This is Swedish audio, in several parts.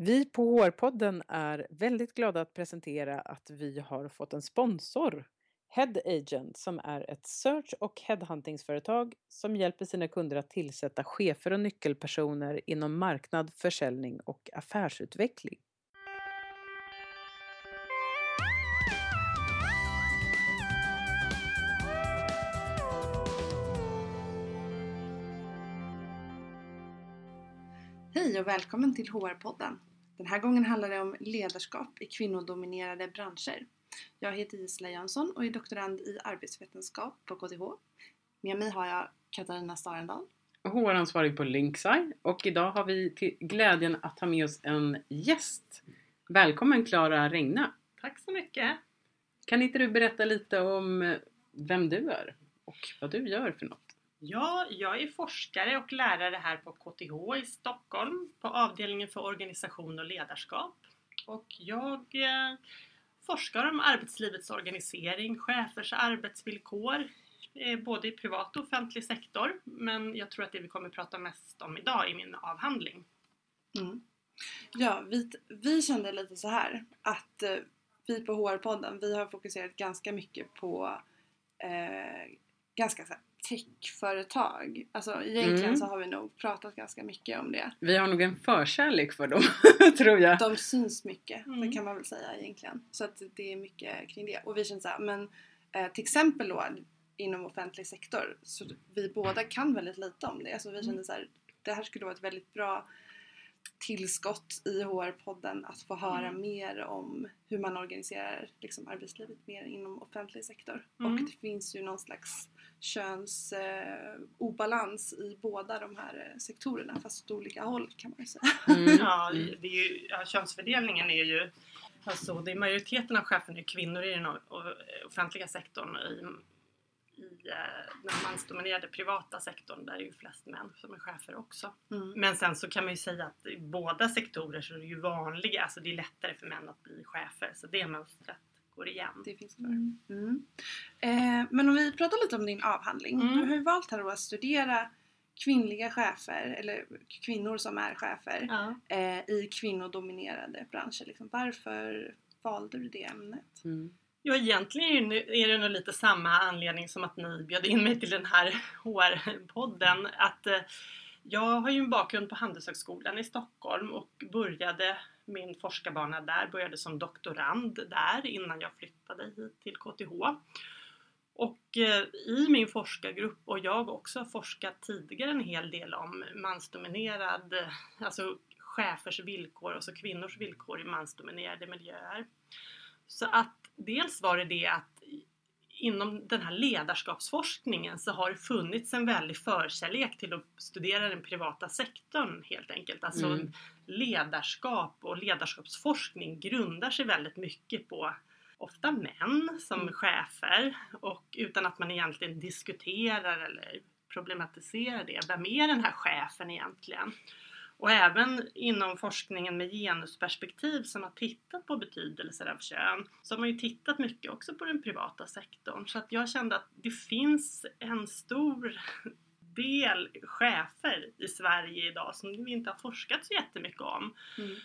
Vi på HR-podden är väldigt glada att presentera att vi har fått en sponsor, Head Agent, som är ett search och headhuntingsföretag som hjälper sina kunder att tillsätta chefer och nyckelpersoner inom marknad, försäljning och affärsutveckling. Hej och välkommen till HR-podden. Den här gången handlar det om ledarskap i kvinnodominerade branscher. Jag heter Gisela Jönsson och är doktorand i arbetsvetenskap på KTH. Med mig har jag Katarina Starendal. HR-ansvarig på Linkside och idag har vi till glädjen att ha med oss en gäst. Välkommen Klara Regna! Tack så mycket! Kan inte du berätta lite om vem du är och vad du gör för något? Ja, jag är forskare och lärare här på KTH i Stockholm på avdelningen för organisation och ledarskap. Och jag eh, forskar om arbetslivets organisering, chefers arbetsvillkor, eh, både i privat och offentlig sektor. Men jag tror att det vi kommer prata mest om idag är min avhandling. Mm. Ja, vi, vi kände lite så här att eh, vi på HR-podden, vi har fokuserat ganska mycket på eh, ganska techföretag. Alltså egentligen mm. så har vi nog pratat ganska mycket om det. Vi har nog en förkärlek för dem, tror jag. De syns mycket, mm. det kan man väl säga egentligen. Så att det är mycket kring det. Och vi känner såhär, men eh, till exempel då inom offentlig sektor, så vi båda kan väldigt lite om det. Så vi kände så här, det här skulle vara ett väldigt bra tillskott i HR-podden att få höra mm. mer om hur man organiserar liksom, arbetslivet mer inom offentlig sektor. Mm. Och det finns ju någon slags könsobalans eh, i båda de här eh, sektorerna fast åt olika håll kan man ju säga. Mm. ja, det är ju, ja, könsfördelningen är ju Alltså det är majoriteten av cheferna är kvinnor i den offentliga sektorn. I, i eh, den mansdominerade privata sektorn där är ju flest män som är chefer också. Mm. Men sen så kan man ju säga att i båda sektorer så är det ju vanliga, alltså det är lättare för män att bli chefer. Så det mönstret går igen. Det finns kvar. Mm. Mm. Eh, men om vi pratar lite om din avhandling. Mm. Du har ju valt här att studera kvinnliga chefer, eller kvinnor som är chefer ja. eh, i kvinnodominerade branscher. Liksom. Varför valde du det ämnet? Mm. Ja, egentligen är det nog lite samma anledning som att ni bjöd in mig till den här HR-podden. Att eh, jag har ju en bakgrund på Handelshögskolan i Stockholm och började min forskarbana där, började som doktorand där innan jag flyttade hit till KTH. Och eh, i min forskargrupp och jag också forskat tidigare en hel del om mansdominerad, alltså chefers villkor, alltså kvinnors villkor i mansdominerade miljöer. Så att dels var det det att inom den här ledarskapsforskningen så har det funnits en väldig förkärlek till att studera den privata sektorn helt enkelt. Alltså mm. ledarskap och ledarskapsforskning grundar sig väldigt mycket på ofta män som mm. chefer och utan att man egentligen diskuterar eller problematiserar det. Vem är den här chefen egentligen? Och även inom forskningen med genusperspektiv som har tittat på betydelser av kön så har man ju tittat mycket också på den privata sektorn. Så att jag kände att det finns en stor del chefer i Sverige idag som vi inte har forskat så jättemycket om. Mm.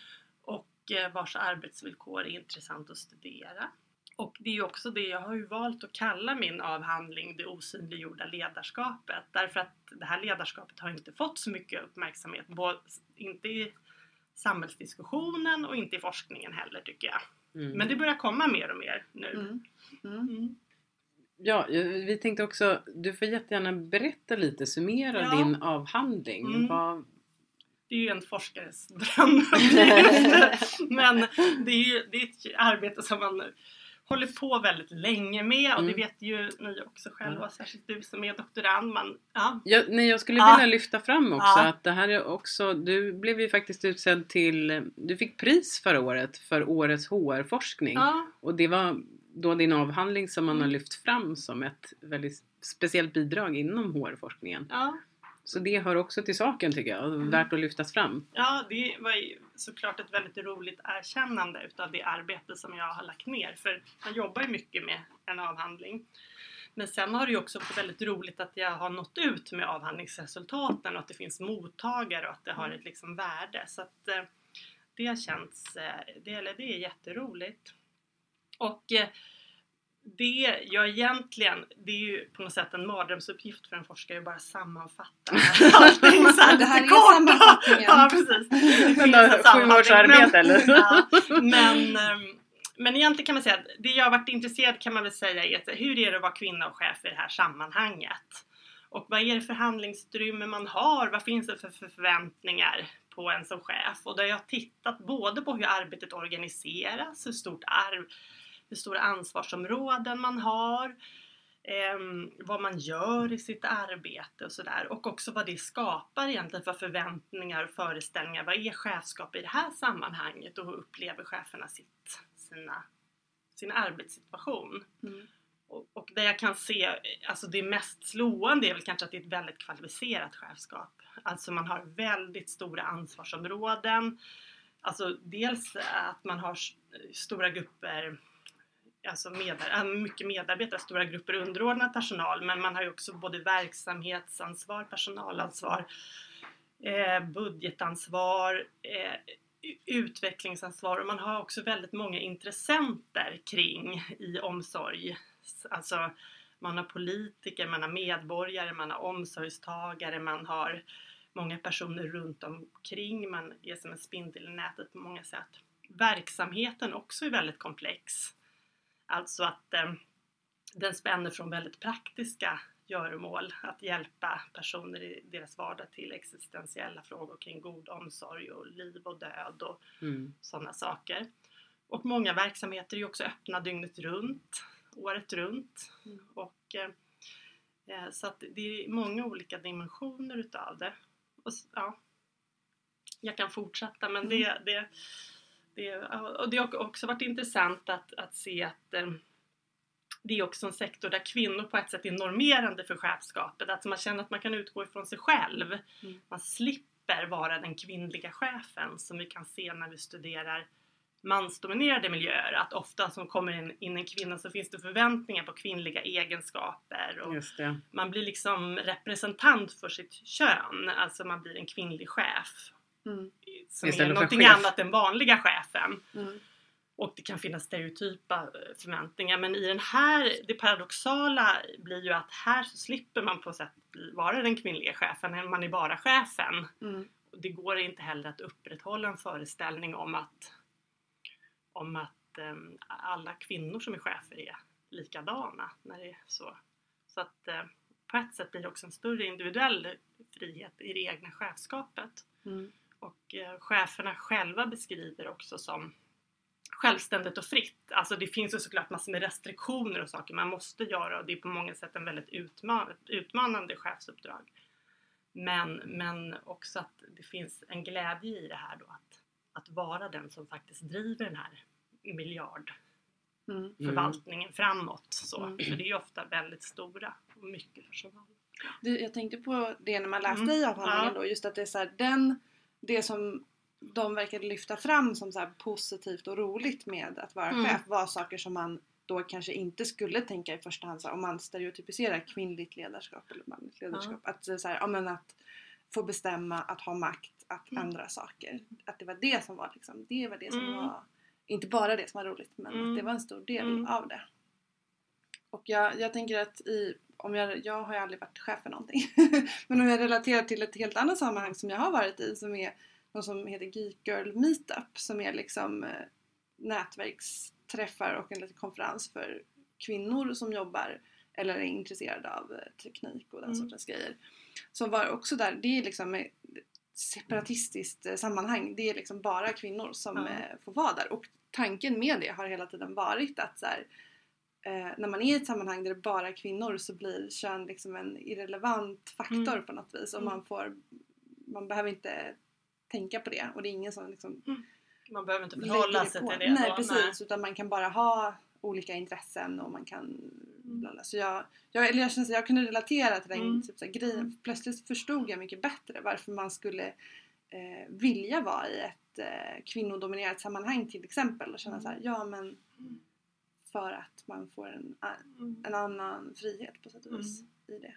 Och eh, vars arbetsvillkor är intressant att studera. Och det är ju också det, jag har ju valt att kalla min avhandling Det osynliggjorda ledarskapet. Därför att det här ledarskapet har inte fått så mycket uppmärksamhet. Både, inte i samhällsdiskussionen och inte i forskningen heller tycker jag. Mm. Men det börjar komma mer och mer nu. Mm. Mm. mm. Ja, vi tänkte också, du får jättegärna berätta lite, summera ja. din avhandling. Mm. Vad, det är ju en forskares dröm. Men det är ju det är ett arbete som man håller på väldigt länge med och mm. det vet ju ni också själva, mm. särskilt du som är doktorand. Man, ja. Jag, nej, jag skulle vilja lyfta fram också ja. att det här är också, du blev ju faktiskt utsedd till, du fick pris förra året för årets HR-forskning ja. och det var då din avhandling som man har mm. lyft fram som ett väldigt speciellt bidrag inom HR-forskningen. Så det hör också till saken tycker jag, mm. värt att lyftas fram. Ja, det var såklart ett väldigt roligt erkännande utav det arbete som jag har lagt ner. För man jobbar ju mycket med en avhandling. Men sen har det ju också varit väldigt roligt att jag har nått ut med avhandlingsresultaten och att det finns mottagare och att det har ett liksom värde. Så att, eh, det känns, eh, det, eller det är jätteroligt. Och eh, det jag egentligen, det är ju på något sätt en mardrömsuppgift för en forskare att bara sammanfatta allting så här Det här är sammanfattningen. Ja precis. Sju års arbete eller? Ja, men, ehm, men egentligen kan man säga att det jag har varit intresserad kan man väl säga är att hur är det att vara kvinna och chef i det här sammanhanget? Och vad är det för handlingsutrymme man har? Vad finns det för förväntningar på en som chef? Och där jag har tittat både på hur arbetet organiseras, hur stort arv hur stora ansvarsområden man har, eh, vad man gör i sitt arbete och sådär. Och också vad det skapar egentligen för förväntningar och föreställningar. Vad är chefskap i det här sammanhanget och hur upplever cheferna sitt, sina, sin arbetssituation? Mm. Och, och det jag kan se, alltså det mest slående är väl kanske att det är ett väldigt kvalificerat chefskap. Alltså man har väldigt stora ansvarsområden. Alltså dels att man har stora grupper alltså medar, äh, mycket medarbetare, stora grupper underordnad personal men man har ju också både verksamhetsansvar, personalansvar, eh, budgetansvar, eh, utvecklingsansvar och man har också väldigt många intressenter kring i omsorg. Alltså man har politiker, man har medborgare, man har omsorgstagare, man har många personer runt omkring, man är som en spindel i nätet på många sätt. Verksamheten också är väldigt komplex. Alltså att eh, den spänner från väldigt praktiska göromål, att hjälpa personer i deras vardag till existentiella frågor kring god omsorg och liv och död och mm. sådana saker. Och många verksamheter är också öppna dygnet runt, året runt. Mm. Och, eh, eh så att det är många olika dimensioner utav det. Och, ja, jag kan fortsätta men det, mm. det det, och det har också varit intressant att, att se att eh, det är också en sektor där kvinnor på ett sätt är normerande för chefskapet. Att man känner att man kan utgå ifrån sig själv. Mm. Man slipper vara den kvinnliga chefen som vi kan se när vi studerar mansdominerade miljöer. Att ofta som kommer in, in en kvinna så finns det förväntningar på kvinnliga egenskaper. Och Man blir liksom representant för sitt kön. Alltså man blir en kvinnlig chef. Mm. Som Istället är någonting annat än vanliga chefen. Mm. Och det kan finnas stereotypa eh, förväntningar men i den här, det paradoxala blir ju att här så slipper man på sätt vara den kvinnliga chefen, man är bara chefen. Mm. Det går inte heller att upprätthålla en föreställning om att, om att um, alla kvinnor som är chefer är likadana. När det är så. så att uh, på ett sätt blir det också en större individuell frihet i det egna chefskapet. Mm och eh, cheferna själva beskriver också som självständigt och fritt. Alltså det finns ju såklart massor med restriktioner och saker man måste göra och det är på många sätt en väldigt utman utmanande chefsuppdrag. Men, men också att det finns en glädje i det här då att, att vara den som faktiskt driver den här miljardförvaltningen mm. framåt. Så. Mm. För det är ju ofta väldigt stora och mycket personal. Du, jag tänkte på det när man läste mm. i avhandlingen ja. då, just att det är så här, den det som de verkade lyfta fram som så positivt och roligt med att vara mm. chef var saker som man då kanske inte skulle tänka i första hand så här, om man stereotypiserar kvinnligt ledarskap eller manligt ledarskap. Ja. Att, så här, ja, men att få bestämma, att ha makt, att mm. ändra saker. Att det var det som var liksom, det var det som mm. var, inte bara det som var roligt men att det var en stor del mm. av det. Och jag, jag tänker att i om jag, jag har ju aldrig varit chef för någonting. Men om jag relaterar till ett helt annat sammanhang som jag har varit i som är något som heter Geek Girl Meetup som är liksom eh, nätverksträffar och en liten konferens för kvinnor som jobbar eller är intresserade av eh, teknik och den mm. sortens grejer. Som var också där, det är liksom ett separatistiskt eh, sammanhang. Det är liksom bara kvinnor som mm. får vara där och tanken med det har hela tiden varit att så här, eh, när man är i ett sammanhang där det bara är kvinnor så blir kön liksom en irrelevant faktor mm. på något vis och mm. man får man behöver inte tänka på det och det är ingen som liksom mm. Man behöver inte förhålla sig till det Nej då, precis nej. utan man kan bara ha olika intressen och man kan mm. så jag, jag, eller jag känner jag kunde relatera till den mm. typ, så här, grejen. Mm. Plötsligt förstod jag mycket bättre varför man skulle eh, vilja vara i ett eh, kvinnodominerat sammanhang till exempel och känna mm. så här, ja men för att man får en, mm. en annan frihet på sätt och vis mm. i det.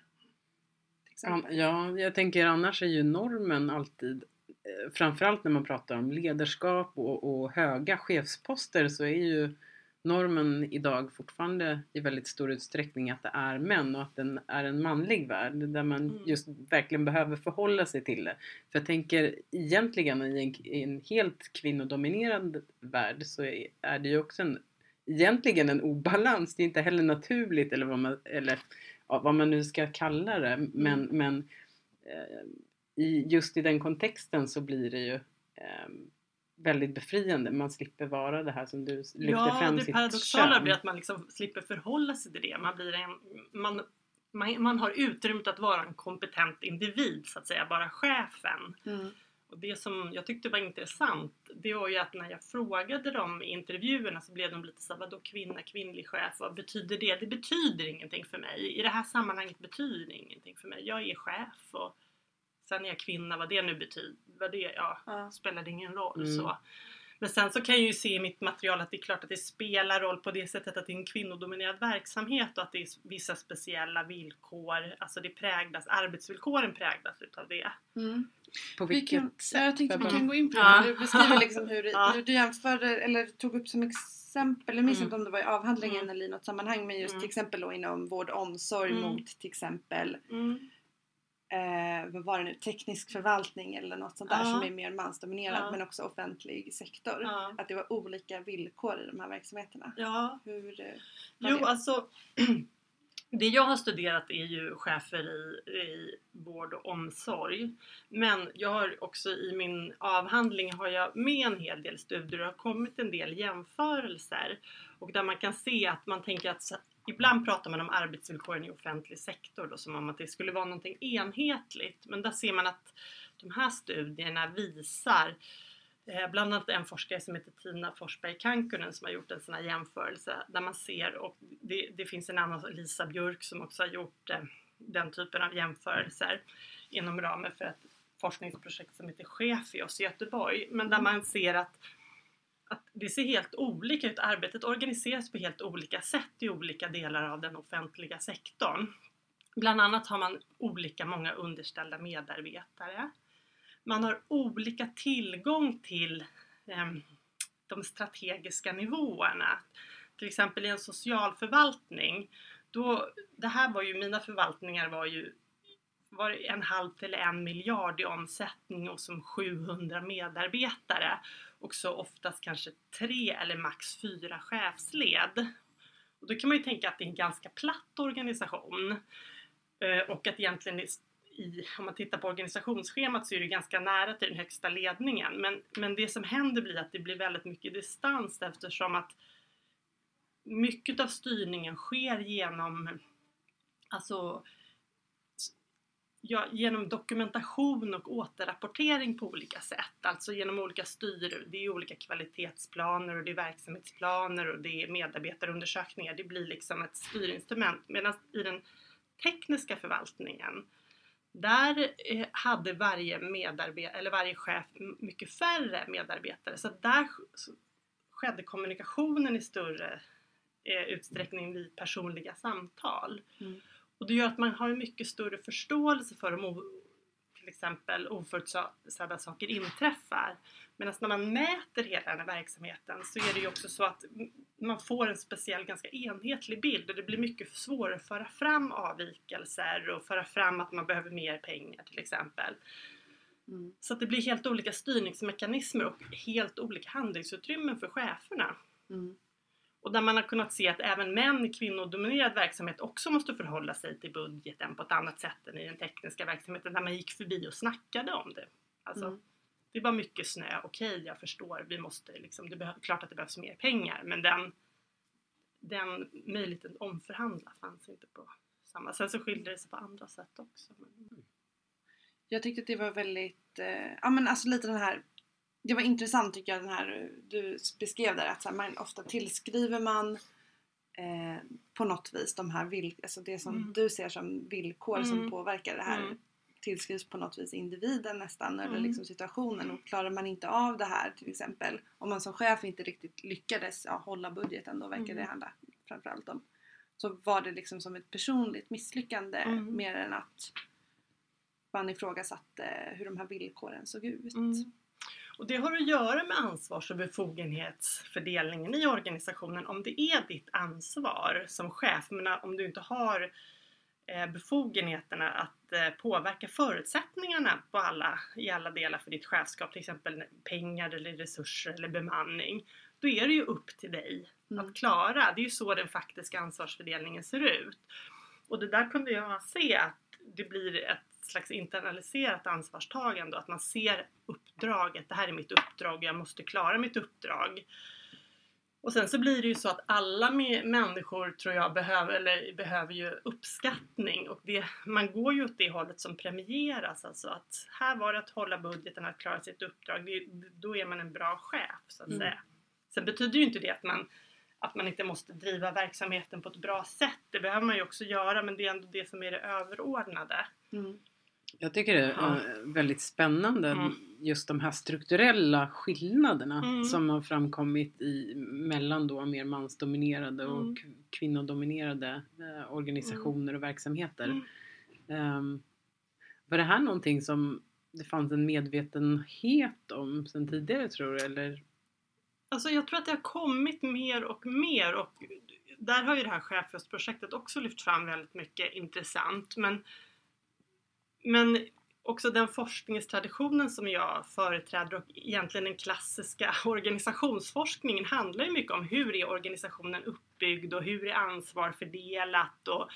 Ja, jag tänker annars är ju normen alltid eh, framförallt när man pratar om ledarskap och, och höga chefsposter så är ju normen idag fortfarande i väldigt stor utsträckning att det är män och att den är en manlig värld där man mm. just verkligen behöver förhålla sig till det. För jag tänker egentligen i en, i en helt kvinnodominerad värld så är det ju också en, egentligen en obalans. Det är inte heller naturligt eller vad man, eller, ja, vad man nu ska kalla det men, mm. men eh, i, just i den kontexten så blir det ju eh, väldigt befriande. Man slipper vara det här som du lyfter ja, fram sitt kön. Ja, det paradoxala blir att man liksom slipper förhålla sig till det. Man, blir en, man, man, man har utrymmet att vara en kompetent individ, så att säga, bara chefen. Mm. Och det som jag tyckte var intressant, det var ju att när jag frågade dem i intervjuerna så blev de lite såhär, vadå kvinna, kvinnlig chef, vad betyder det? Det betyder ingenting för mig. I det här sammanhanget betyder det ingenting för mig. Jag är chef och Sen är jag kvinna, vad det nu betyder, vad det, ja, ja. spelar det ingen roll. Mm. Så. Men sen så kan jag ju se i mitt material att det är klart att det spelar roll på det sättet att det är en kvinnodominerad verksamhet och att det är vissa speciella villkor, alltså det präglas, arbetsvillkoren präglas utav det. Mm. På vilket kan, sätt? Jag tänkte vi kan gå in på det. Ja. Du beskriver liksom hur, ja. hur du jämförde, eller tog upp som exempel, jag minns mm. inte om det var i avhandlingen mm. eller i något sammanhang, men just mm. till exempel då inom vård och omsorg mm. mot till exempel mm eh, vad var det nu, teknisk förvaltning eller något sånt där ja. som är mer mansdominerat ja. men också offentlig sektor. Ja. Att det var olika villkor i de här verksamheterna. Ja. Hur, eh, jo, det? alltså Det jag har studerat är ju chefer i, i vård och omsorg. Men jag har också i min avhandling har jag med en hel del studier och har kommit en del jämförelser. Och där man kan se att man tänker att Ibland pratar man om arbetsvillkoren i offentlig sektor då, som om att det skulle vara någonting enhetligt. Men där ser man att de här studierna visar eh, Eh, bland annat en forskare som heter Tina Forsberg Kankunen som har gjort en sån här jämförelse där man ser och det, det finns en annan, Lisa Björk, som också har gjort eh, den typen av jämförelser inom ramen för ett forskningsprojekt som heter Chefios i Göteborg. Men där man ser att att det ser helt olika ut. Arbetet organiseras på helt olika sätt i olika delar av den offentliga sektorn. Bland annat har man olika många underställda medarbetare. Man har olika tillgång till eh, de strategiska nivåerna. Till exempel i en socialförvaltning. Då, det här var ju, mina förvaltningar var ju var en halv till en miljard i omsättning och som 700 medarbetare och så oftast kanske tre eller max fyra chefsled. Och då kan man ju tänka att det är en ganska platt organisation eh, och att egentligen i, om man tittar på organisationsschemat så är det ganska nära till den högsta ledningen. Men, men det som händer blir att det blir väldigt mycket distans eftersom att mycket av styrningen sker genom alltså ja, genom dokumentation och återrapportering på olika sätt. Alltså genom olika styr, det är olika kvalitetsplaner och det är verksamhetsplaner och det är medarbetarundersökningar. Det blir liksom ett styrinstrument. Medan i den tekniska förvaltningen där eh, hade varje medarbetare, eller varje chef mycket färre medarbetare. Så där skedde kommunikationen i större eh, utsträckning vid personliga samtal. Mm. Och det gör att man har en mycket större förståelse för om till exempel oförutsedda saker inträffar. Medan när man mäter hela den här verksamheten så är det ju också så att man får en speciell, ganska enhetlig bild och det blir mycket svårare att föra fram avvikelser och föra fram att man behöver mer pengar till exempel. Mm. Så att det blir helt olika styrningsmekanismer och helt olika handlingsutrymmen för cheferna. Mm. Och där man har kunnat se att även män i kvinnodominerad verksamhet också måste förhålla sig till budgeten på ett annat sätt än i den tekniska verksamheten där man gick förbi och snackade om det. Alltså, mm. Det var mycket snö, okej okay, jag förstår, vi måste liksom, det är klart att det behövs mer pengar men den, den möjligheten att omförhandla fanns inte på samma sätt. Sen så skiljer det sig på andra sätt också. Men... Jag tyckte att det var väldigt, eh, ja men alltså lite den här det var intressant tycker jag den här du beskrev där att så här, man ofta tillskriver man eh, på något vis de här vill, alltså det som mm. du ser som villkor mm. som påverkar det här mm. tillskrivs på något vis individen nästan eller liksom situationen och klarar man inte av det här till exempel om man som chef inte riktigt lyckades ja, hålla budgeten då verkar det mm. handla framförallt om så var det liksom som ett personligt misslyckande mm. mer än att man ifrågasatte hur de här villkoren såg ut. Mm. Och det har att göra med ansvars och befogenhetsfördelningen i organisationen. Om det är ditt ansvar som chef, men om du inte har eh, befogenheterna att eh, påverka förutsättningarna på alla, i alla delar för ditt chefskap, till exempel pengar eller resurser eller bemanning, då är det ju upp till dig mm. att klara. Det är ju så den faktiska ansvarsfördelningen ser ut. Och det där kunde jag se att det blir ett slags internaliserat ansvarstagande och att man ser uppdraget, det här är mitt uppdrag, jag måste klara mitt uppdrag. Och sen så blir det ju så att alla människor tror jag behöver, eller behöver ju uppskattning och det, man går ju åt det hållet som premieras. Alltså att här var det att hålla budgeten, att klara sitt uppdrag. Det, då är man en bra chef så att mm. säga. Sen betyder ju inte det att man, att man inte måste driva verksamheten på ett bra sätt. Det behöver man ju också göra men det är ändå det som är det överordnade. Mm. Jag tycker det är ja. väldigt spännande mm. just de här strukturella skillnaderna mm. som har framkommit i, mellan då mer mansdominerade mm. och kvinnodominerade eh, organisationer och verksamheter. Um, var det här någonting som det fanns en medvetenhet om sen tidigare tror du? Eller? Alltså jag tror att det har kommit mer och mer och där har ju det här chefsprojektet också lyft fram väldigt mycket intressant men men också den forskningstraditionen som jag företräder och egentligen den klassiska organisationsforskningen handlar ju mycket om hur är organisationen uppbyggd och hur är ansvar fördelat och,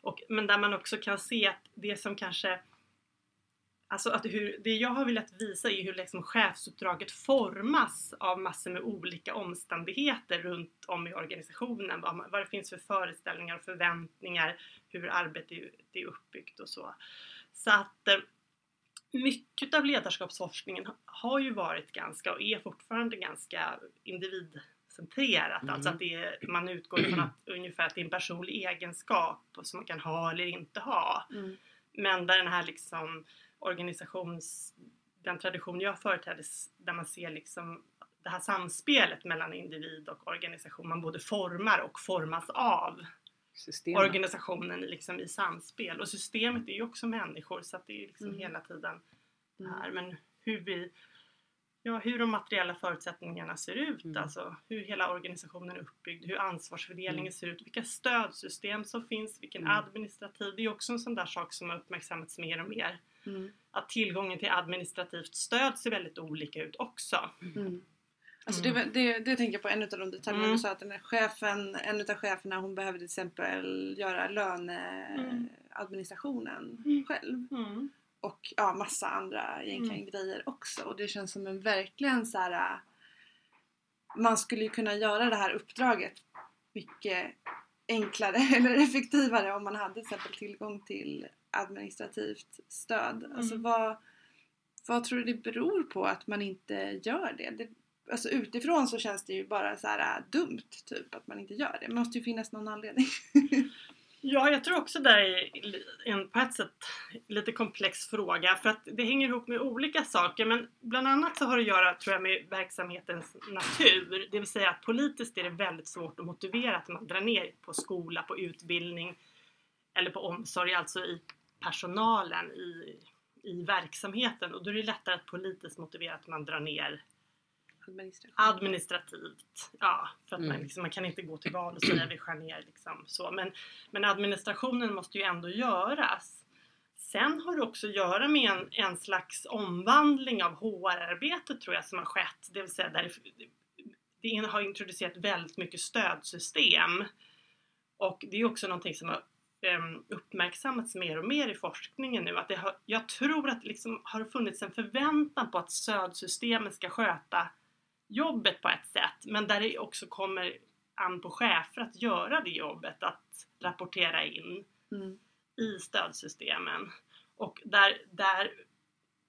och men där man också kan se att det som kanske Alltså att hur, det jag har velat visa är hur liksom chefsuppdraget formas av massor med olika omständigheter runt om i organisationen. Vad, vad det finns för föreställningar och förväntningar, hur arbetet är uppbyggt och så. Så att eh, mycket av ledarskapsforskningen har ju varit ganska och är fortfarande ganska individcentrerat. Mm. Alltså att är, man utgår från att ungefär att det är en personlig egenskap som man kan ha eller inte ha. Mm. Men där den här liksom organisations... Den tradition jag företräder där man ser liksom det här samspelet mellan individ och organisation. Man både formar och formas av systemet. organisationen liksom i samspel. Och systemet är ju också människor så att det är liksom mm. hela tiden det här. Men hur vi Ja, hur de materiella förutsättningarna ser ut, mm. alltså hur hela organisationen är uppbyggd, hur ansvarsfördelningen mm. ser ut, vilka stödsystem som finns, vilken mm. administrativ, det är också en sån där sak som har uppmärksammats mer och mer. Mm. Att tillgången till administrativt stöd ser väldigt olika ut också. Alltså mm. det, det, det tänker jag på en av de detaljerna mm. du sa att den här chefen, en av cheferna hon behövde till exempel göra löneadministrationen mm. själv. Mm. Och ja, massa andra egentligen mm. grejer också och det känns som en verkligen så här. Man skulle ju kunna göra det här uppdraget mycket enklare eller effektivare om man hade till exempel tillgång till administrativt stöd. Alltså mm. vad, vad tror du det beror på att man inte gör det? det alltså utifrån så känns det ju bara så här äh, dumt typ att man inte gör det. Det måste ju finnas någon anledning. ja, jag tror också det är en på ett sätt lite komplex fråga för att det hänger ihop med olika saker men bland annat så har det att göra tror jag med verksamhetens natur. Det vill säga att politiskt är det väldigt svårt att motivera att man drar ner på skola, på utbildning eller på omsorg, alltså i personalen i, i verksamheten och då är det lättare att politiskt motivera att man drar ner administrativt. Ja, för att mm. man, liksom, man kan inte gå till val och säga vi skär ner liksom, så. Men, men administrationen måste ju ändå göras. Sen har det också att göra med en, en slags omvandling av HR-arbetet tror jag som har skett. Det vill säga där det, det har introducerat väldigt mycket stödsystem. Och det är också någonting som har um, uppmärksammats mer och mer i forskningen nu. Att det har, jag tror att det liksom har funnits en förväntan på att stödsystemen ska sköta jobbet på ett sätt men där det också kommer an på chefer att göra det jobbet, att rapportera in mm. i stödsystemen. Och där, där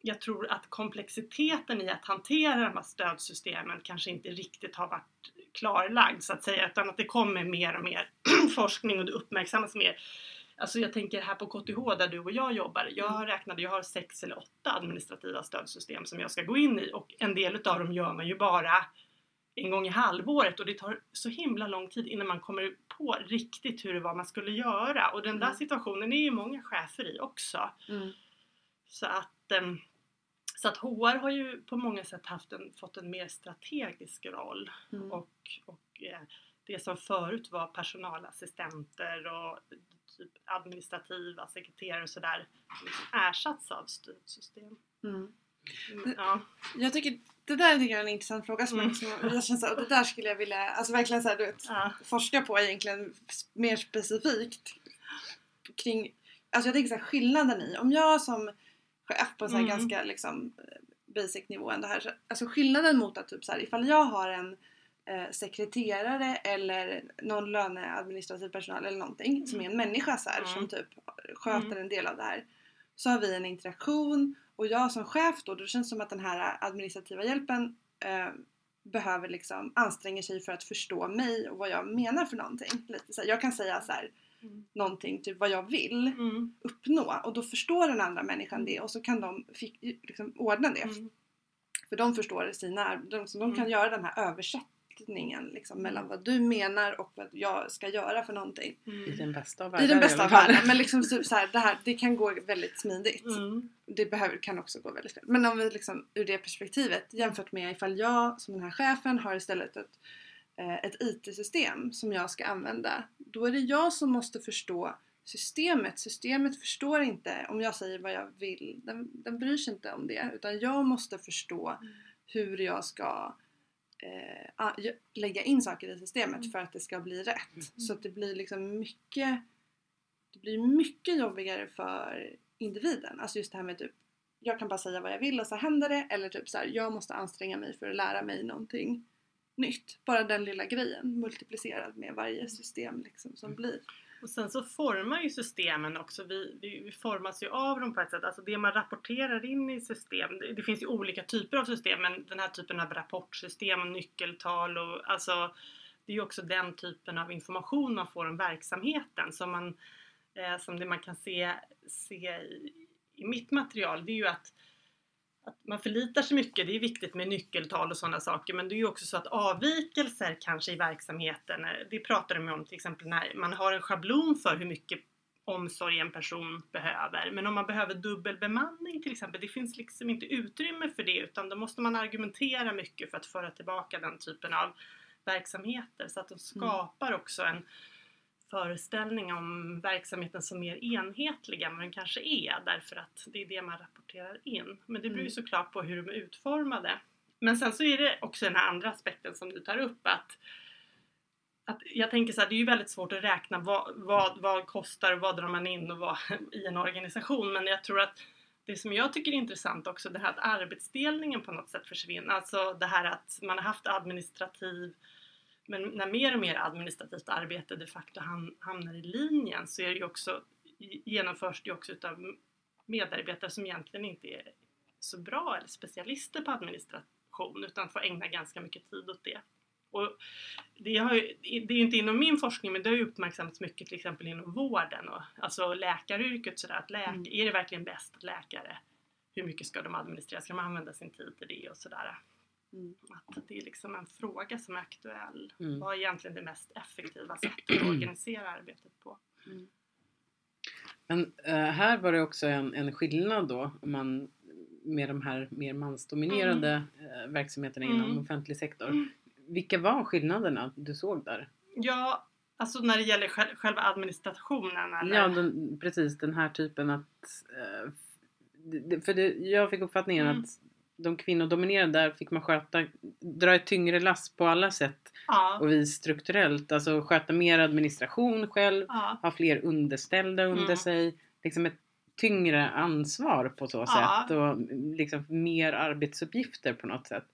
jag tror att komplexiteten i att hantera de här stödsystemen kanske inte riktigt har varit klarlagd så att säga utan att det kommer mer och mer forskning och det uppmärksammas mer. Alltså jag tänker här på KTH där du och jag jobbar. Jag har räknat, jag har sex eller åtta administrativa stödsystem som jag ska gå in i och en del utav dem gör man ju bara en gång i halvåret och det tar så himla lång tid innan man kommer på riktigt hur det var man skulle göra och den där mm. situationen är ju många chefer i också. Mm. Så att, ehm, så att HR har ju på många sätt haft en, fått en mer strategisk roll mm. och, och eh, det som förut var personalassistenter och typ administrativa sekreterare och sådär liksom ersatts av styrsystem. Mm. Mm, ja. Jag tycker det där tycker jag är en intressant fråga som, mm. jag känns, och det där skulle jag vilja alltså verkligen så här, du vet, ja. forska på egentligen mer specifikt kring Alltså jag tänker så här, skillnaden i om jag som chef på en sån här mm. ganska liksom basic nivå ändå här. Så, alltså skillnaden mot att typ så här, ifall jag har en eh, sekreterare eller någon löneadministrativ personal eller någonting mm. som är en människa så här, mm. som typ sköter mm. en del av det här. Så har vi en interaktion och jag som chef då, då känns det som att den här administrativa hjälpen eh, behöver liksom anstränga sig för att förstå mig och vad jag menar för någonting. Lite så här, jag kan säga så här, mm. någonting, typ vad jag vill mm. uppnå och då förstår den andra människan det och så kan de fick, liksom ordna det. Mm. För de förstår sina, de, så de kan mm. göra den här översättningen riktningen liksom, mellan vad du menar och vad jag ska göra för någonting. Mm. I den bästa av världar. I den bästa av världar. Men liksom typ så här, det, här, det kan gå väldigt smidigt. Mm. Det behöver, kan också gå väldigt fel. Men om vi liksom ur det perspektivet jämfört med ifall jag som den här chefen har istället ett, eh, ett IT-system som jag ska använda. Då är det jag som måste förstå systemet. Systemet förstår inte om jag säger vad jag vill. Den, den bryr sig inte om det. Utan jag måste förstå mm. hur jag ska eh, lägga in saker i systemet mm. för att det ska bli rätt. Mm. Så att det blir liksom mycket det blir mycket jobbigare för individen. Alltså just det här med typ jag kan bara säga vad jag vill och så händer det eller typ så här, jag måste anstränga mig för att lära mig någonting nytt. Bara den lilla grejen multiplicerad med varje system liksom som mm. blir. Och sen så formar ju systemen också, vi, vi, vi, formas ju av dem på ett sätt. Alltså det man rapporterar in i system, det, det, finns ju olika typer av system men den här typen av rapportsystem och nyckeltal och alltså det är ju också den typen av information man får om verksamheten som man eh, som det man kan se, se i, i mitt material det är ju att att man förlitar sig mycket, det är viktigt med nyckeltal och sådana saker men det är ju också så att avvikelser kanske i verksamheten, eh, det pratar de om till exempel när man har en schablon för hur mycket omsorg en person behöver. Men om man behöver dubbelbemanning till exempel, det finns liksom inte utrymme för det utan då måste man argumentera mycket för att föra tillbaka den typen av verksamheter så att de mm. skapar också en föreställning om verksamheten som mer enhetlig än vad den kanske är därför att det är det man rapporterar in. Men det beror ju mm. såklart på hur de är utformade. Men sen så är det också den här andra aspekten som du tar upp att att jag tänker så här, det är ju väldigt svårt att räkna vad, vad, vad kostar och vad drar man in och vad i en organisation men jag tror att det som jag tycker är intressant också det här att arbetsdelningen på något sätt försvinner. Alltså det här att man har haft administrativ men när mer och mer administrativt arbete de facto hamnar i linjen så är det också, genomförs det också utav medarbetare som egentligen inte är så bra eller specialister på administration utan får ägna ganska mycket tid åt det. Och det, har ju, det är inte inom min forskning men det har uppmärksammats mycket till exempel inom vården och alltså läkaryrket sådär att läk, mm. är det verkligen bäst läkare? Hur mycket ska de administrera? Ska de använda sin tid till det och sådär? Mm. Att det är liksom en fråga som är aktuell. Mm. Vad är egentligen det mest effektiva sättet att organisera arbetet på? Mm. Men äh, här var det också en, en skillnad då om man med de här mer mansdominerade äh, verksamheterna inom mm. offentlig sektor. Mm. Vilka var skillnaderna du såg där? Ja, alltså när det gäller själva administrationen eller? Ja, den, precis den här typen att äh, för det, jag fick uppfattningen mm. att de kvinnodominerade där fick man sköta, dra ett tyngre lass på alla sätt ja. och vis strukturellt. Alltså sköta mer administration själv, ja. ha fler underställda under mm. sig. Liksom ett tyngre ansvar på så ja. sätt och liksom mer arbetsuppgifter på något sätt.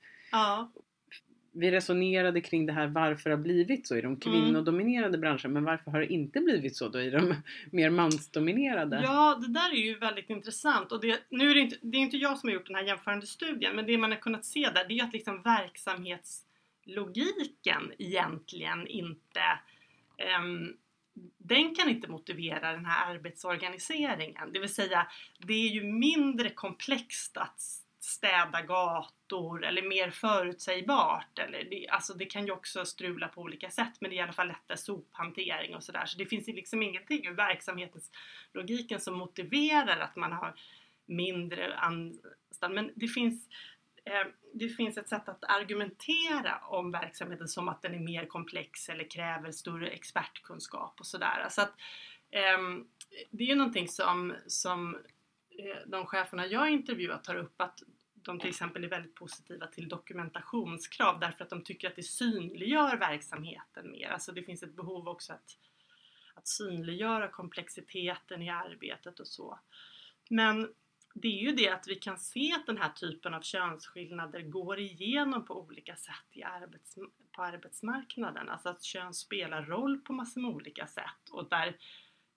Vi resonerade kring det här varför det har blivit så i de mm. kvinnodominerade mm. branscherna men varför har det inte blivit så då i de mer mansdominerade? Ja, det där är ju väldigt intressant och det, nu är det, inte, det är inte jag som har gjort den här jämförande studien men det man har kunnat se där det är att liksom verksamhetslogiken egentligen inte um, den kan inte motivera den här arbetsorganiseringen. Det vill säga, det är ju mindre komplext att städa gator eller mer förutsägbart. Eller det, alltså det kan ju också strula på olika sätt men det är i alla fall lättare sophantering och sådär. Så det finns ju liksom ingenting ur verksamhetens logiken som motiverar att man har mindre anstånd. Men det finns, eh, det finns ett sätt att argumentera om verksamheten som att den är mer komplex eller kräver större expertkunskap och sådär. Så att, eh, det är ju någonting som, som Eh, de cheferna jag intervjuat tar upp att de till exempel är väldigt positiva till dokumentationskrav därför att de tycker att det synliggör verksamheten mer. Alltså det finns ett behov också att, att synliggöra komplexiteten i arbetet och så. Men det är ju det att vi kan se att den här typen av könsskillnader går igenom på olika sätt i arbets, på arbetsmarknaden. Alltså att kön spelar roll på massor med olika sätt och där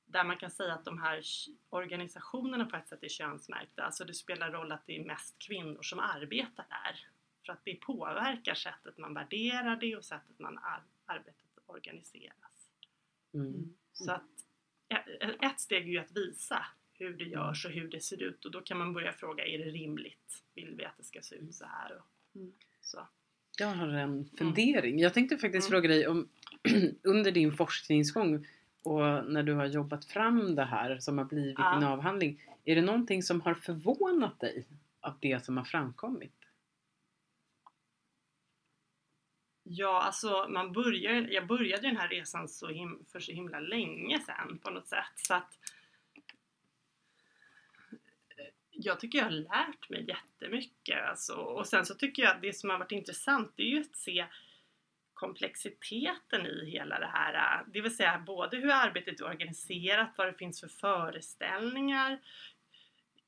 där man kan säga att de här organisationerna på ett sätt är könsmärkta. Alltså det spelar roll att det är mest kvinnor som arbetar där. För att det påverkar sättet man värderar det och sättet man ar arbetet organiseras. Mm. mm. Så att ett steg är ju att visa hur det görs och hur det ser ut och då kan man börja fråga, är det rimligt? Vill vi att det ska se ut så här? Och, mm. så. Jag har en fundering. Jag tänkte faktiskt mm. fråga dig om under din forskningsgång och när du har jobbat fram det här som har blivit ja. din avhandling. Är det någonting som har förvånat dig av det som har framkommit? Ja, alltså man börjar, jag började den här resan så him, för så himla länge sedan på något sätt. Så att jag tycker jag har lärt mig jättemycket. Alltså, och sen så tycker jag att det som har varit intressant är ju att se komplexiteten i hela det här. Äh, det vill säga både hur arbetet är organiserat, vad det finns för föreställningar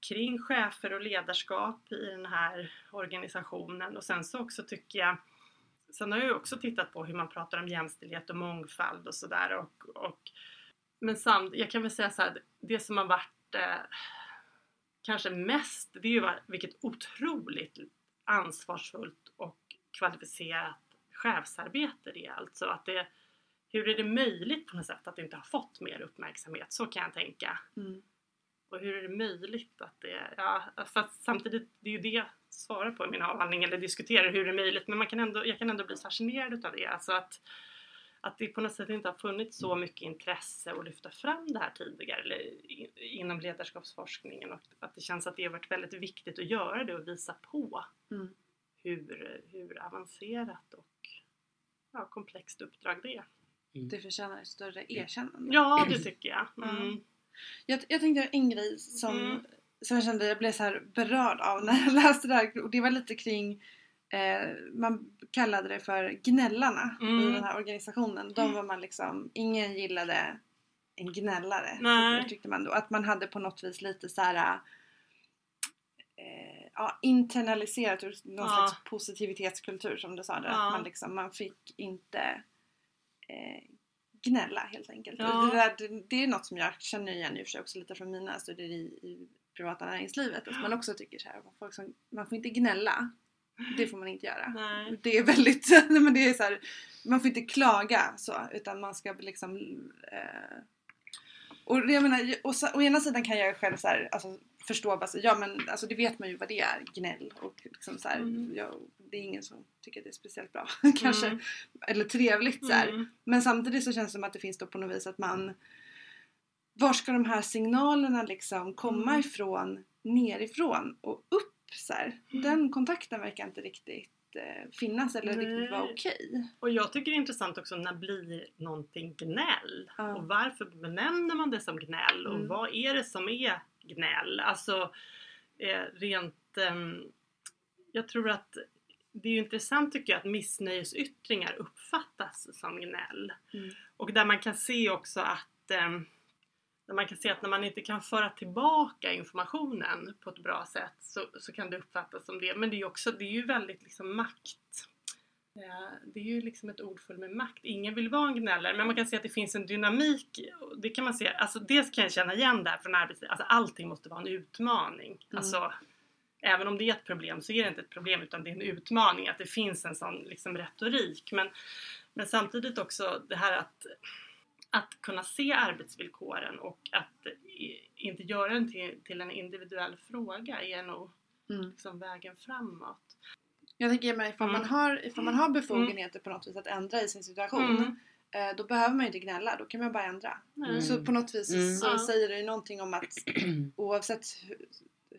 kring chefer och ledarskap i den här organisationen. Och sen så också tycker jag Sen har jag också tittat på hur man pratar om jämställdhet och mångfald och sådär. Och, och, men samt, jag kan väl säga så här, det som har varit eh, kanske mest, det är ju vilket otroligt ansvarsfullt och kvalificerat chefsarbete det är alltså. Att det, hur är det möjligt på något sätt att det inte har fått mer uppmärksamhet? Så kan jag tänka. Mm. Och hur är det möjligt att det... Ja, fast samtidigt, det är ju det jag svarar på i min avhandling, eller diskuterar hur det är möjligt, men man kan ändå, jag kan ändå bli fascinerad utav det. Alltså att, att det på något sätt inte har funnits så mycket intresse att lyfta fram det här tidigare eller inom ledarskapsforskningen och att det känns att det har varit väldigt viktigt att göra det och visa på mm. hur, hur avancerat och ja, komplext uppdrag det är. Mm. Det förtjänar ett större erkännande. Ja, det tycker jag. Mm. Mm. Jag, jag tänkte en grej som, mm. som jag kände jag blev så här berörd av när jag läste det här. Och det var lite kring eh, man kallade det för gnällarna i mm. den här organisationen. De var man liksom, ingen gillade en gnällare. Nej. Tyckte man då. Att man hade på något vis lite så här ja, internaliserat ur någon ja. slags positivitetskultur som du sa där. Ja. Att man, liksom, man fick inte eh, gnälla helt enkelt. Ja. Det, där, det, är något som jag känner igen i och för sig också lite från mina studier i, i privata näringslivet. Att man också tycker så här, folk som, man får inte gnälla. Det får man inte göra. Nej. Det är väldigt, men det är så här, man får inte klaga så utan man ska liksom eh, och jag menar, och så, å ena sidan kan jag själv så här, alltså, förstå bara så, ja men alltså det vet man ju vad det är, gnäll och liksom så här, mm. ja, det är ingen som tycker att det är speciellt bra kanske mm. eller trevligt så mm. men samtidigt så känns det som att det finns då på något vis att man var ska de här signalerna liksom komma mm. ifrån nerifrån och upp så mm. den kontakten verkar inte riktigt eh, finnas eller Nej. riktigt vara okej. Okay. Och jag tycker det är intressant också när blir någonting gnäll? Ja. Och varför benämner man det som gnäll? Och mm. vad är det som är gnäll. Alltså eh, rent... Eh, jag tror att det är ju intressant tycker jag att missnöjesyttringar uppfattas som gnäll. Mm. Och där man kan se också att eh, där man kan se att när man inte kan föra tillbaka informationen på ett bra sätt så, så kan det uppfattas som det. Men det är, också, det är ju väldigt liksom makt det är ju liksom ett ord fullt med makt. Ingen vill vara en gnällare men man kan se att det finns en dynamik. Det kan man se, alltså dels kan jag känna igen där från arbetslivet. Alltså allting måste vara en utmaning. Mm. Alltså, även om det är ett problem så är det inte ett problem utan det är en utmaning att det finns en sån liksom retorik. Men, men samtidigt också det här att, att kunna se arbetsvillkoren och att inte göra den till, till en individuell fråga är nog mm. liksom vägen framåt. Jag tänker mig ifall, mm. man har, ifall man har befogenheter på något vis att ändra i sin situation mm. eh, då behöver man ju inte gnälla, då kan man bara ändra. Mm. Så på något vis så mm. säger det ju någonting om att oavsett hur,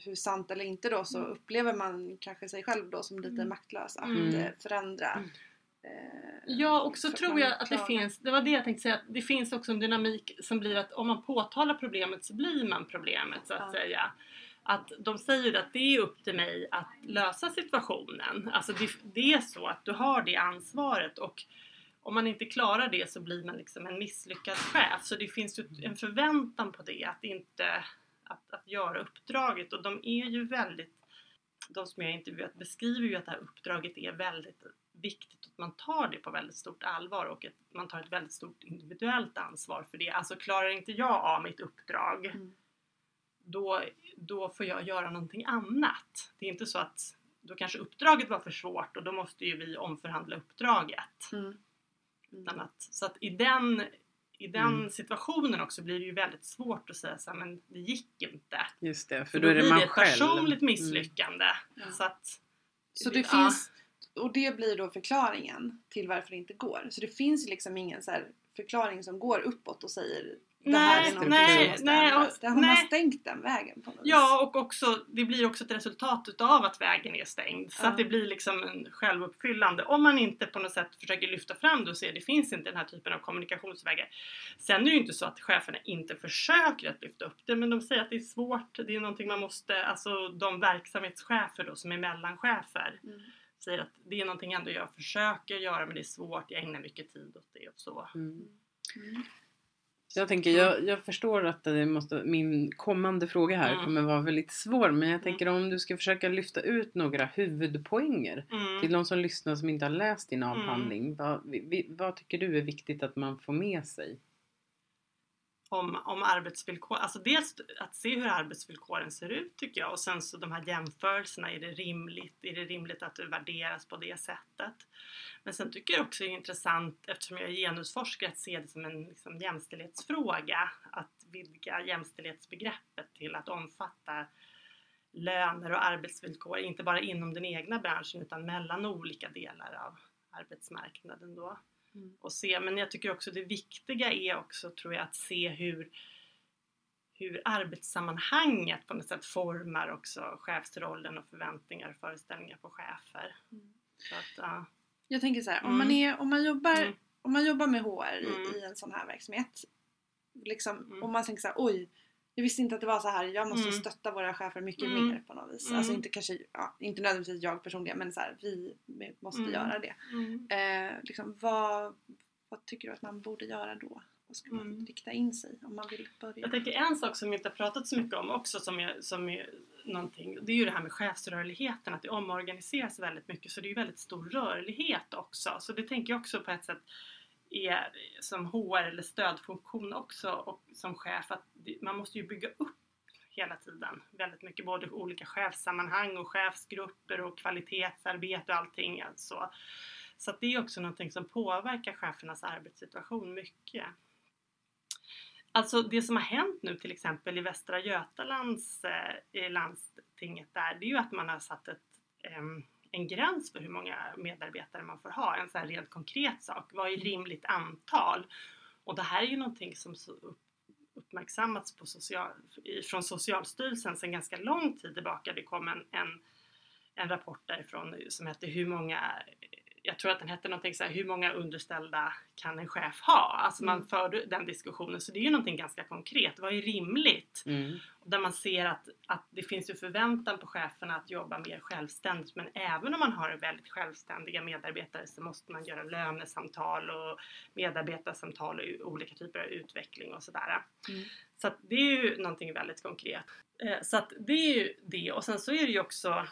hur sant eller inte då så mm. upplever man kanske sig själv då som lite mm. maktlös att mm. Eh, förändra. Mm. Eh, ja och så tror jag att det finns, det var det jag tänkte säga, att det finns också en dynamik som blir att om man påtalar problemet så blir man problemet så att ja. säga. Att de säger att det är upp till mig att lösa situationen. Alltså det, det är så att du har det ansvaret och om man inte klarar det så blir man liksom en misslyckad chef. Så det finns ju en förväntan på det, att inte att, att göra uppdraget och de är ju väldigt de som jag intervjuat beskriver ju att det här uppdraget är väldigt viktigt att man tar det på väldigt stort allvar och att man tar ett väldigt stort individuellt ansvar för det. Alltså klarar inte jag av mitt uppdrag mm då, då får jag göra någonting annat. Det är inte så att då kanske uppdraget var för svårt och då måste ju vi omförhandla uppdraget. Mm. Mm. Att, så att i den, i den mm. situationen också blir det ju väldigt svårt att säga så här, men det gick inte. Just det, för, för då, då är det man själv. ett personligt mm. misslyckande. Mm. Så, att, så det ja. finns, och det blir då förklaringen till varför det inte går. Så det finns liksom ingen så förklaring som går uppåt och säger nej, nej, nej, ändras. har nej. man stängt den vägen på något Ja och också, det blir också ett resultat utav att vägen är stängd. Så ja. att det blir liksom en självuppfyllande. Om man inte på något sätt försöker lyfta fram det och se att det finns inte den här typen av kommunikationsvägar. Sen är det ju inte så att cheferna inte försöker att lyfta upp det men de säger att det är svårt. Det är någonting man måste, alltså de verksamhetschefer då som är mellanchefer. Mm säger att det är någonting ändå jag försöker göra men det är svårt, jag ägnar mycket tid åt det och så. Mm. Mm. Jag tänker, jag, jag förstår att det måste, min kommande fråga här mm. kommer vara väldigt svår men jag mm. tänker om du ska försöka lyfta ut några huvudpoänger mm. till de som lyssnar som inte har läst din avhandling. Mm. Vad, vi, vad tycker du är viktigt att man får med sig? Om, om arbetsvillkor, alltså dels att se hur arbetsvillkoren ser ut tycker jag och sen så de här jämförelserna, är det rimligt, är det rimligt att det värderas på det sättet? Men sen tycker jag också det är intressant eftersom jag är genusforskare att se det som en liksom, jämställdhetsfråga, att vidga jämställdhetsbegreppet till att omfatta löner och arbetsvillkor, inte bara inom den egna branschen utan mellan olika delar av arbetsmarknaden då. Mm. Och se, men jag tycker också det viktiga är också tror jag att se hur hur arbetssammanhanget på något sätt formar också chefsrollen och förväntningar och föreställningar på chefer. Mm. Att, ja. Jag tänker så här, mm. om, man är, om, man jobbar, mm. om man jobbar med HR i, mm. i en sån här verksamhet liksom, mm. och man tänker så här, oj jag visste inte att det var så här. Jag måste mm. stötta våra chefer mycket mm. mer på något vis. Mm. Alltså inte kanske, ja, inte nödvändigtvis jag personligen men så här, vi måste mm. göra det. Mm. Eh, liksom, vad, vad tycker du att man borde göra då? Vad ska man mm. rikta in sig om man vill börja? Jag tänker en sak som vi inte har pratat så mycket om också som är, som är någonting. Det är ju det här med chefsrörligheten, att det omorganiseras väldigt mycket så det är ju väldigt stor rörlighet också. Så det tänker jag också på ett sätt är som HR eller stödfunktion också och som chef att man måste ju bygga upp hela tiden väldigt mycket både olika chefssammanhang och chefsgrupper och kvalitetsarbete och allting alltså. Så att det är också någonting som påverkar chefernas arbetssituation mycket. Alltså det som har hänt nu till exempel i Västra Götalands eh, i landstinget där, det är ju att man har satt ett eh, en gräns för hur många medarbetare man får ha. En sån här rent konkret sak. Vad är mm. rimligt antal? Och det här är ju någonting som uppmärksammats på social, från Socialstyrelsen sedan ganska lång tid tillbaka. Det kom en, en, en rapport därifrån som hette Hur många jag tror att den hette någonting så här, hur många underställda kan en chef ha? Alltså man mm. förde den diskussionen så det är ju någonting ganska konkret. Vad är rimligt? Mm. Där man ser att, att det finns ju förväntan på cheferna att jobba mer självständigt men även om man har väldigt självständiga medarbetare så måste man göra lönesamtal och medarbetarsamtal och olika typer av utveckling och sådär. Mm. Så det är ju någonting väldigt konkret. Eh, så att det är ju det och sen så är det ju också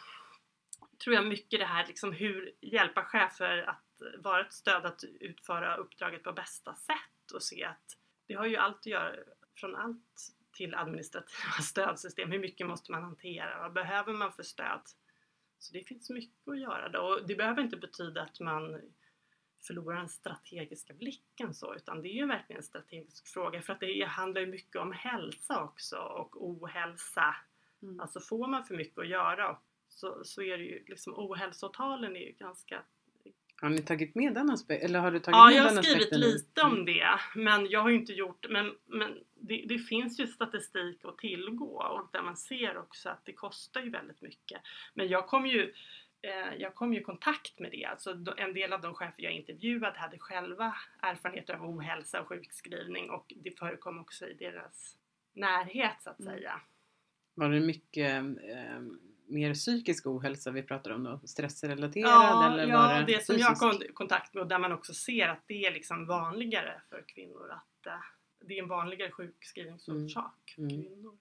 tror jag mycket det här liksom hur hjälpa chefer att vara ett stöd att utföra uppdraget på bästa sätt och se att det har ju allt att göra från allt till administrativa stödsystem. Hur mycket måste man hantera? Vad behöver man för stöd? Så det finns mycket att göra då. Och det behöver inte betyda att man förlorar den strategiska blicken så utan det är ju verkligen en strategisk fråga för att det handlar ju mycket om hälsa också och ohälsa. Mm. Alltså får man för mycket att göra så, så är det ju liksom ohälsotalen är ju ganska Har ni tagit med den aspekten? Eller har du tagit ja, med jag har skrivit lite om det. Men jag har ju inte gjort, men, men det, det, finns ju statistik att tillgå och där man ser också att det kostar ju väldigt mycket. Men jag kom ju eh, jag kom ju i kontakt med det. Alltså, en del av de chefer jag intervjuade hade själva erfarenheter av ohälsa och sjukskrivning och det förekom också i deras närhet så att Mm. säga. Var det mycket eh, mer psykisk ohälsa vi pratar om då? Stressrelaterad Ja, eller ja var det, som jag kom i kontakt med och där man också ser att det är liksom vanligare för kvinnor att eh, det är en vanligare sjukskrivningsorsak för Mm. kvinnor.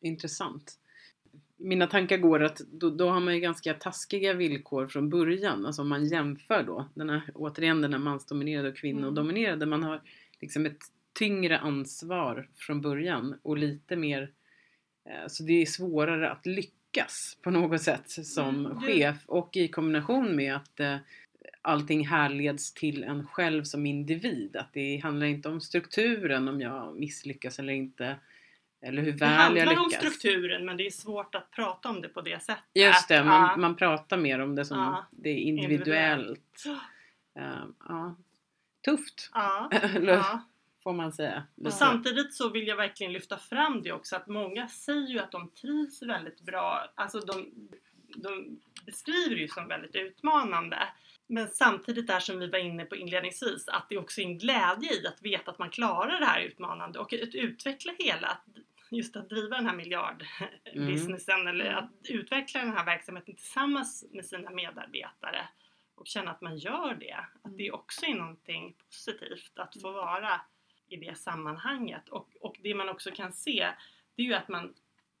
Intressant. Mina tankar går att då, då har man ju ganska taskiga villkor från början. Alltså om man jämför då. Den här, återigen den här mansdominerade och kvinnodominerade. Man har liksom ett tyngre ansvar från början och lite mer eh, så det är svårare att lyckas på något sätt som Mm, det- chef och i kombination med att eh, allting härleds till en själv som individ. Att det handlar inte om strukturen om jag misslyckas eller inte. Eller hur Det väl jag handlar lyckas. om strukturen men det är svårt att prata om det på det sättet. Just det, man, Ja. man pratar mer om det som Ja. det är individuellt. Eh, ja. Tufft, Ja, eller ja. Får man säga. Och samtidigt så vill jag verkligen lyfta fram det också att många säger ju att de trivs väldigt bra. Alltså de, de beskriver det ju som väldigt utmanande. Men samtidigt där som vi var inne på inledningsvis att det också är en glädje i att veta att man klarar det här utmanande och att utveckla hela, just att driva den här miljardbusinessen eller Mm. att utveckla den här verksamheten tillsammans med sina medarbetare och känna att man gör det. Att det också är någonting positivt att få vara i det sammanhanget. Och, och det man också kan se det är ju att man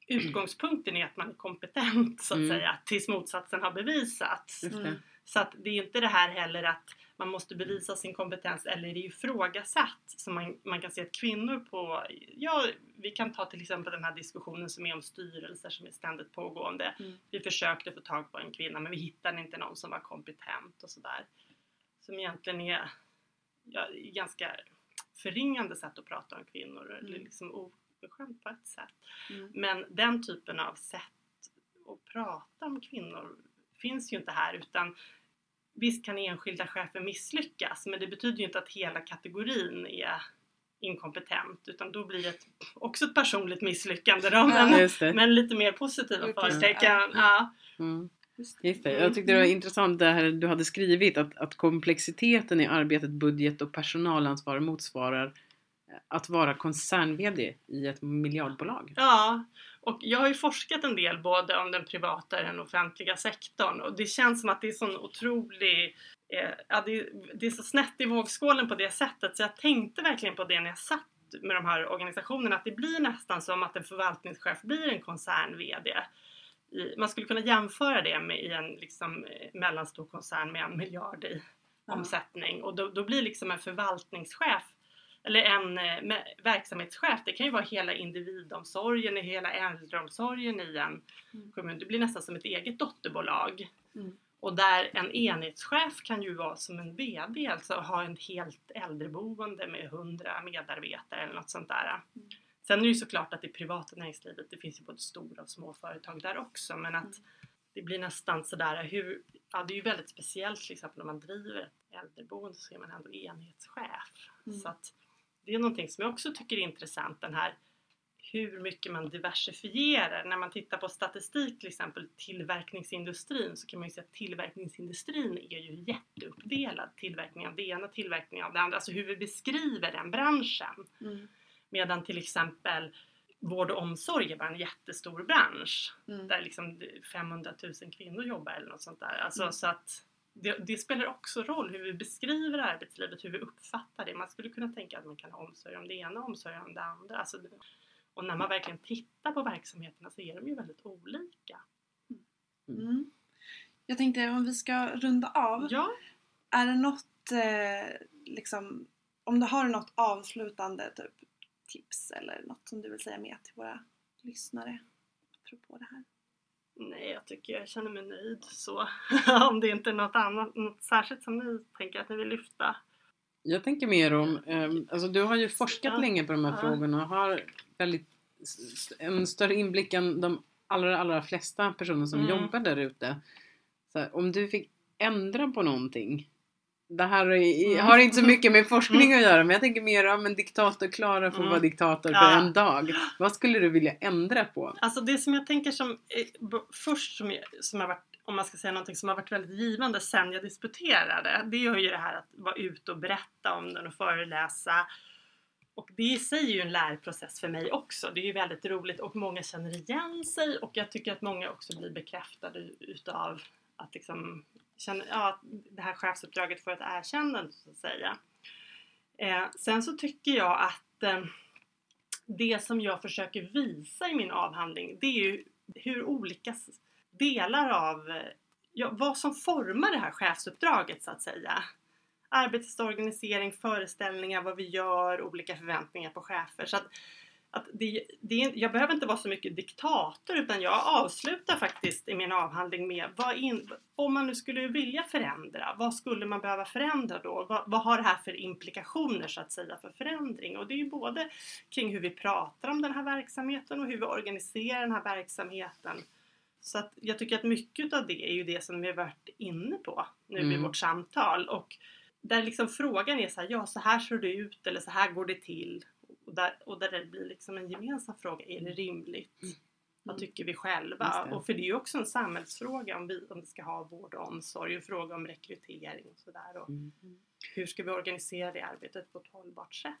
utgångspunkten är att man är kompetent så att Mm. säga tills motsatsen har bevisats. Det. Mm. Så att det är inte det här heller att man måste bevisa sin kompetens eller är ifrågasatt. Som man, man kan se att kvinnor på, ja vi kan ta till exempel den här diskussionen som är om styrelser som är ständigt pågående. Mm. Vi försökte få tag på en kvinna men vi hittade inte någon som var kompetent och sådär. Som egentligen är ja, ganska förringande sätt att prata om kvinnor. Eller Mm. liksom oförskämt på ett sätt. Mm. Men den typen av sätt att prata om kvinnor finns ju inte här utan visst kan enskilda chefer misslyckas men det betyder ju inte att hela kategorin är inkompetent utan då blir det ett, också ett personligt misslyckande då, men, det. men lite mer positiva förtecken. Ja. Mm. Just det. Jag tyckte det var intressant det här du hade skrivit att, att komplexiteten i arbetet, budget och personalansvar motsvarar eh, att vara koncern-VD i ett miljardbolag. ja, och jag har ju forskat en del både om den privata och den offentliga sektorn och det känns som att det är sån otrolig eh, ja, det, det är så snett i vågskålen på det sättet så jag tänkte verkligen på det när jag satt med de här organisationerna att det blir nästan som att en förvaltningschef blir en koncern-VD. I, man skulle kunna jämföra det med i en liksom, eh, mellanstor koncern med en miljard i Ja. omsättning och då, då blir liksom en förvaltningschef eller en eh, med, verksamhetschef, det kan ju vara hela individomsorgen, hela äldreomsorgen i en Mm. kommun. Det blir nästan som ett eget dotterbolag. Mm. Och där en enhetschef kan ju vara som en VD, alltså ha en helt äldreboende med 100 medarbetare eller något sånt där. Mm. Sen är det ju såklart att i privata näringslivet, det finns ju både stora och små företag där också, men att Mm. det blir nästan sådär hur, ja det är ju väldigt speciellt till exempel om man driver ett äldreboende så är man ändå enhetschef. Mm. Så att det är någonting som jag också tycker är intressant, den här hur mycket man diversifierar. När man tittar på statistik till exempel tillverkningsindustrin så kan man ju säga att tillverkningsindustrin är ju jätteuppdelad. Tillverkning av det ena, tillverkning av det andra. Alltså hur vi beskriver den branschen. Mm. Medan till exempel vård och omsorg är bara en jättestor bransch. Mm. Där liksom 500 000 kvinnor jobbar eller något sånt där. Alltså, Mm. så att det, det spelar också roll hur vi beskriver arbetslivet, hur vi uppfattar det. Man skulle kunna tänka att man kan ha omsorg om det ena och omsorg om det andra. Alltså, och när man verkligen tittar på verksamheterna så är de ju väldigt olika. Mm. Jag tänkte om vi ska runda av. Ja, Är det något, eh, liksom, om du har något avslutande typ, tips eller något som du vill säga med till våra lyssnare apropå det här? nej jag tycker jag känner mig nöjd så. om det inte är något annat, något särskilt som ni tänker att ni vill lyfta. Jag tänker mer om, ehm, alltså du har ju forskat Ja. länge på de här Ja. frågorna och har väldigt en större inblick än de allra, allra flesta personer som Mm. jobbar där ute. Om du fick ändra på någonting? Det här mm. har inte så mycket med forskning att göra men jag tänker mer om en diktator Klara får mm. vara diktator för en dag. Vad skulle du vilja ändra på? Alltså det som jag tänker som först som, jag, som har varit om man ska säga någonting som har varit väldigt givande sen jag disputerade. Det är ju det här att vara ute och berätta om den och föreläsa. Och det i sig är ju en lärprocess för mig också. Det är ju väldigt roligt och många känner igen sig och jag tycker att många också blir bekräftade utav att liksom känner, ja, det här chefsuppdraget får ett erkännande så att säga. Eh, sen så tycker jag att eh, det som jag försöker visa i min avhandling det är ju hur olika delar av eh, ja, vad som formar det här chefsuppdraget så att säga. Arbetets organisering, föreställningar, vad vi gör, olika förväntningar på chefer. Så att, att det, det, jag behöver inte vara så mycket diktator utan jag avslutar faktiskt i min avhandling med vad in, om man nu skulle vilja förändra, vad skulle man behöva förändra då? Vad, vad, har det här för implikationer så att säga för förändring? Och det är ju både kring hur vi pratar om den här verksamheten och hur vi organiserar den här verksamheten så att jag tycker att mycket av det är ju det som vi har varit inne på nu mm. i vårt samtal. Och där liksom frågan är så här, ja så här ser det ut eller så här går det till. Och där, och där det blir liksom en gemensam fråga, är det rimligt? Mm. Vad tycker vi själva? Och för det är ju också en samhällsfråga om vi, om vi ska ha vård och omsorg, en fråga om rekrytering och sådär. Mm. Hur ska vi organisera det arbetet på ett hållbart sätt?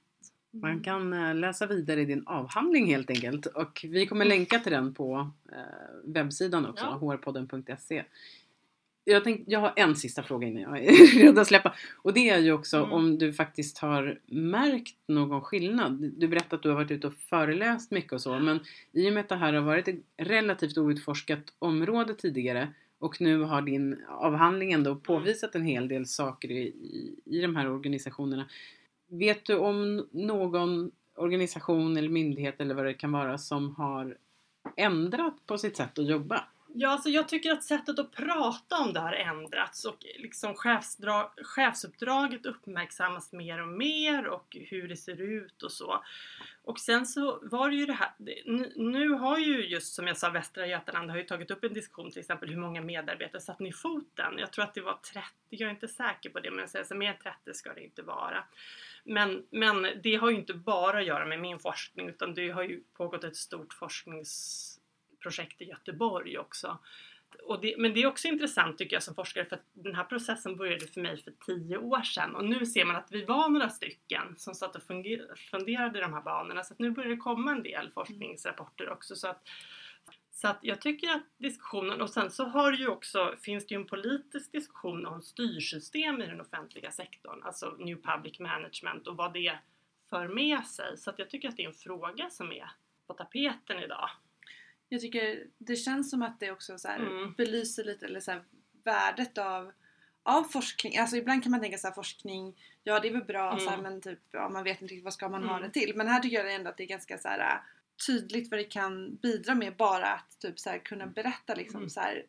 Man mm. kan eh, läsa vidare i din avhandling helt enkelt och vi kommer mm. länka till den på eh, webbsidan också, ja. hrpodden.se. Jag, tänkte, jag har en sista fråga innan jag är redo att släppa. Och det är ju också mm. om du faktiskt har märkt någon skillnad. Du berättade att du har varit ute och föreläst mycket och så men i och med att det här har varit ett relativt outforskat område tidigare och nu har din avhandling ändå påvisat en hel del saker i, i, i de här organisationerna. Vet du om någon organisation eller myndighet eller vad det kan vara som har ändrat på sitt sätt att jobba? Ja, alltså jag tycker att sättet att prata om det har ändrats och liksom chefsuppdraget uppmärksammas mer och mer och hur det ser ut och så. Och sen så var det ju det här, nu har ju just som jag sa Västra Götaland har ju tagit upp en diskussion till exempel hur många medarbetare satt ni i foten? Jag tror att det var 30, jag är inte säker på det men jag säger så mer än 30 ska det inte vara. Men, men det har ju inte bara att göra med min forskning utan det har ju pågått ett stort forsknings projekt i Göteborg också. Det, men det är också intressant tycker jag som forskare för att den här processen började för mig för tio år sedan och nu ser man att vi var några stycken som satt och funderade i de här banorna så att nu börjar det komma en del forskningsrapporter också. Så att, så att jag tycker att diskussionen, och sen så har ju också, finns det ju en politisk diskussion om styrsystem i den offentliga sektorn, alltså New Public Management och vad det för med sig. Så att jag tycker att det är en fråga som är på tapeten idag. Jag tycker det känns som att det också så mm. belyser lite eller så här, värdet av, av forskning. Alltså ibland kan man tänka så här, forskning, ja det är väl bra mm. så här, mm. men typ, ja, man vet inte riktigt vad ska man mm. ha det till. Men här tycker jag ändå att det är ganska så här, tydligt vad det kan bidra med bara att typ så här, kunna berätta liksom mm. så här,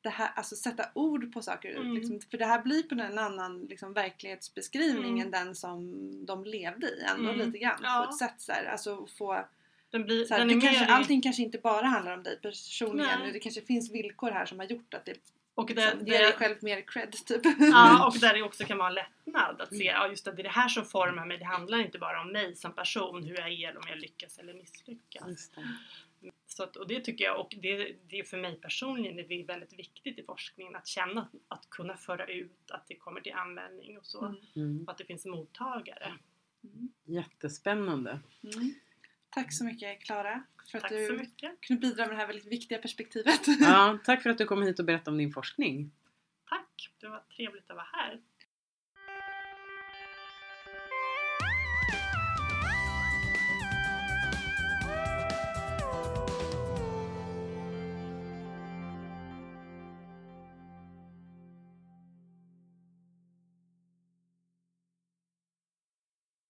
det här, alltså sätta ord på saker. Mm. Liksom, för det här blir på en annan liksom, verklighetsbeskrivning mm. än den som de levde i ändå mm. lite grann ja. på ett sätt så här, alltså få den blir, så här, den kanske, Allting kanske inte bara handlar om dig personligen. Nej. Det kanske finns villkor här som har gjort att det och där, liksom, ger dig själv mer cred typ. Ja och där det också kan vara en lättnad att se ja just det, det är det här som formar mig. Det handlar inte bara om mig som person, hur jag är, om jag lyckas eller misslyckas. Så att, och det tycker jag, och det, det är för mig personligen det är väldigt viktigt i forskningen att känna att, att kunna föra ut att det kommer till användning och så. Mm. Och att det finns mottagare. Mm. Jättespännande. Mm. Tack så mycket Klara för att du kunde bidra med det här väldigt viktiga perspektivet. Ja, tack för att du kom hit och berättade om din forskning. Tack! Det var trevligt att vara här.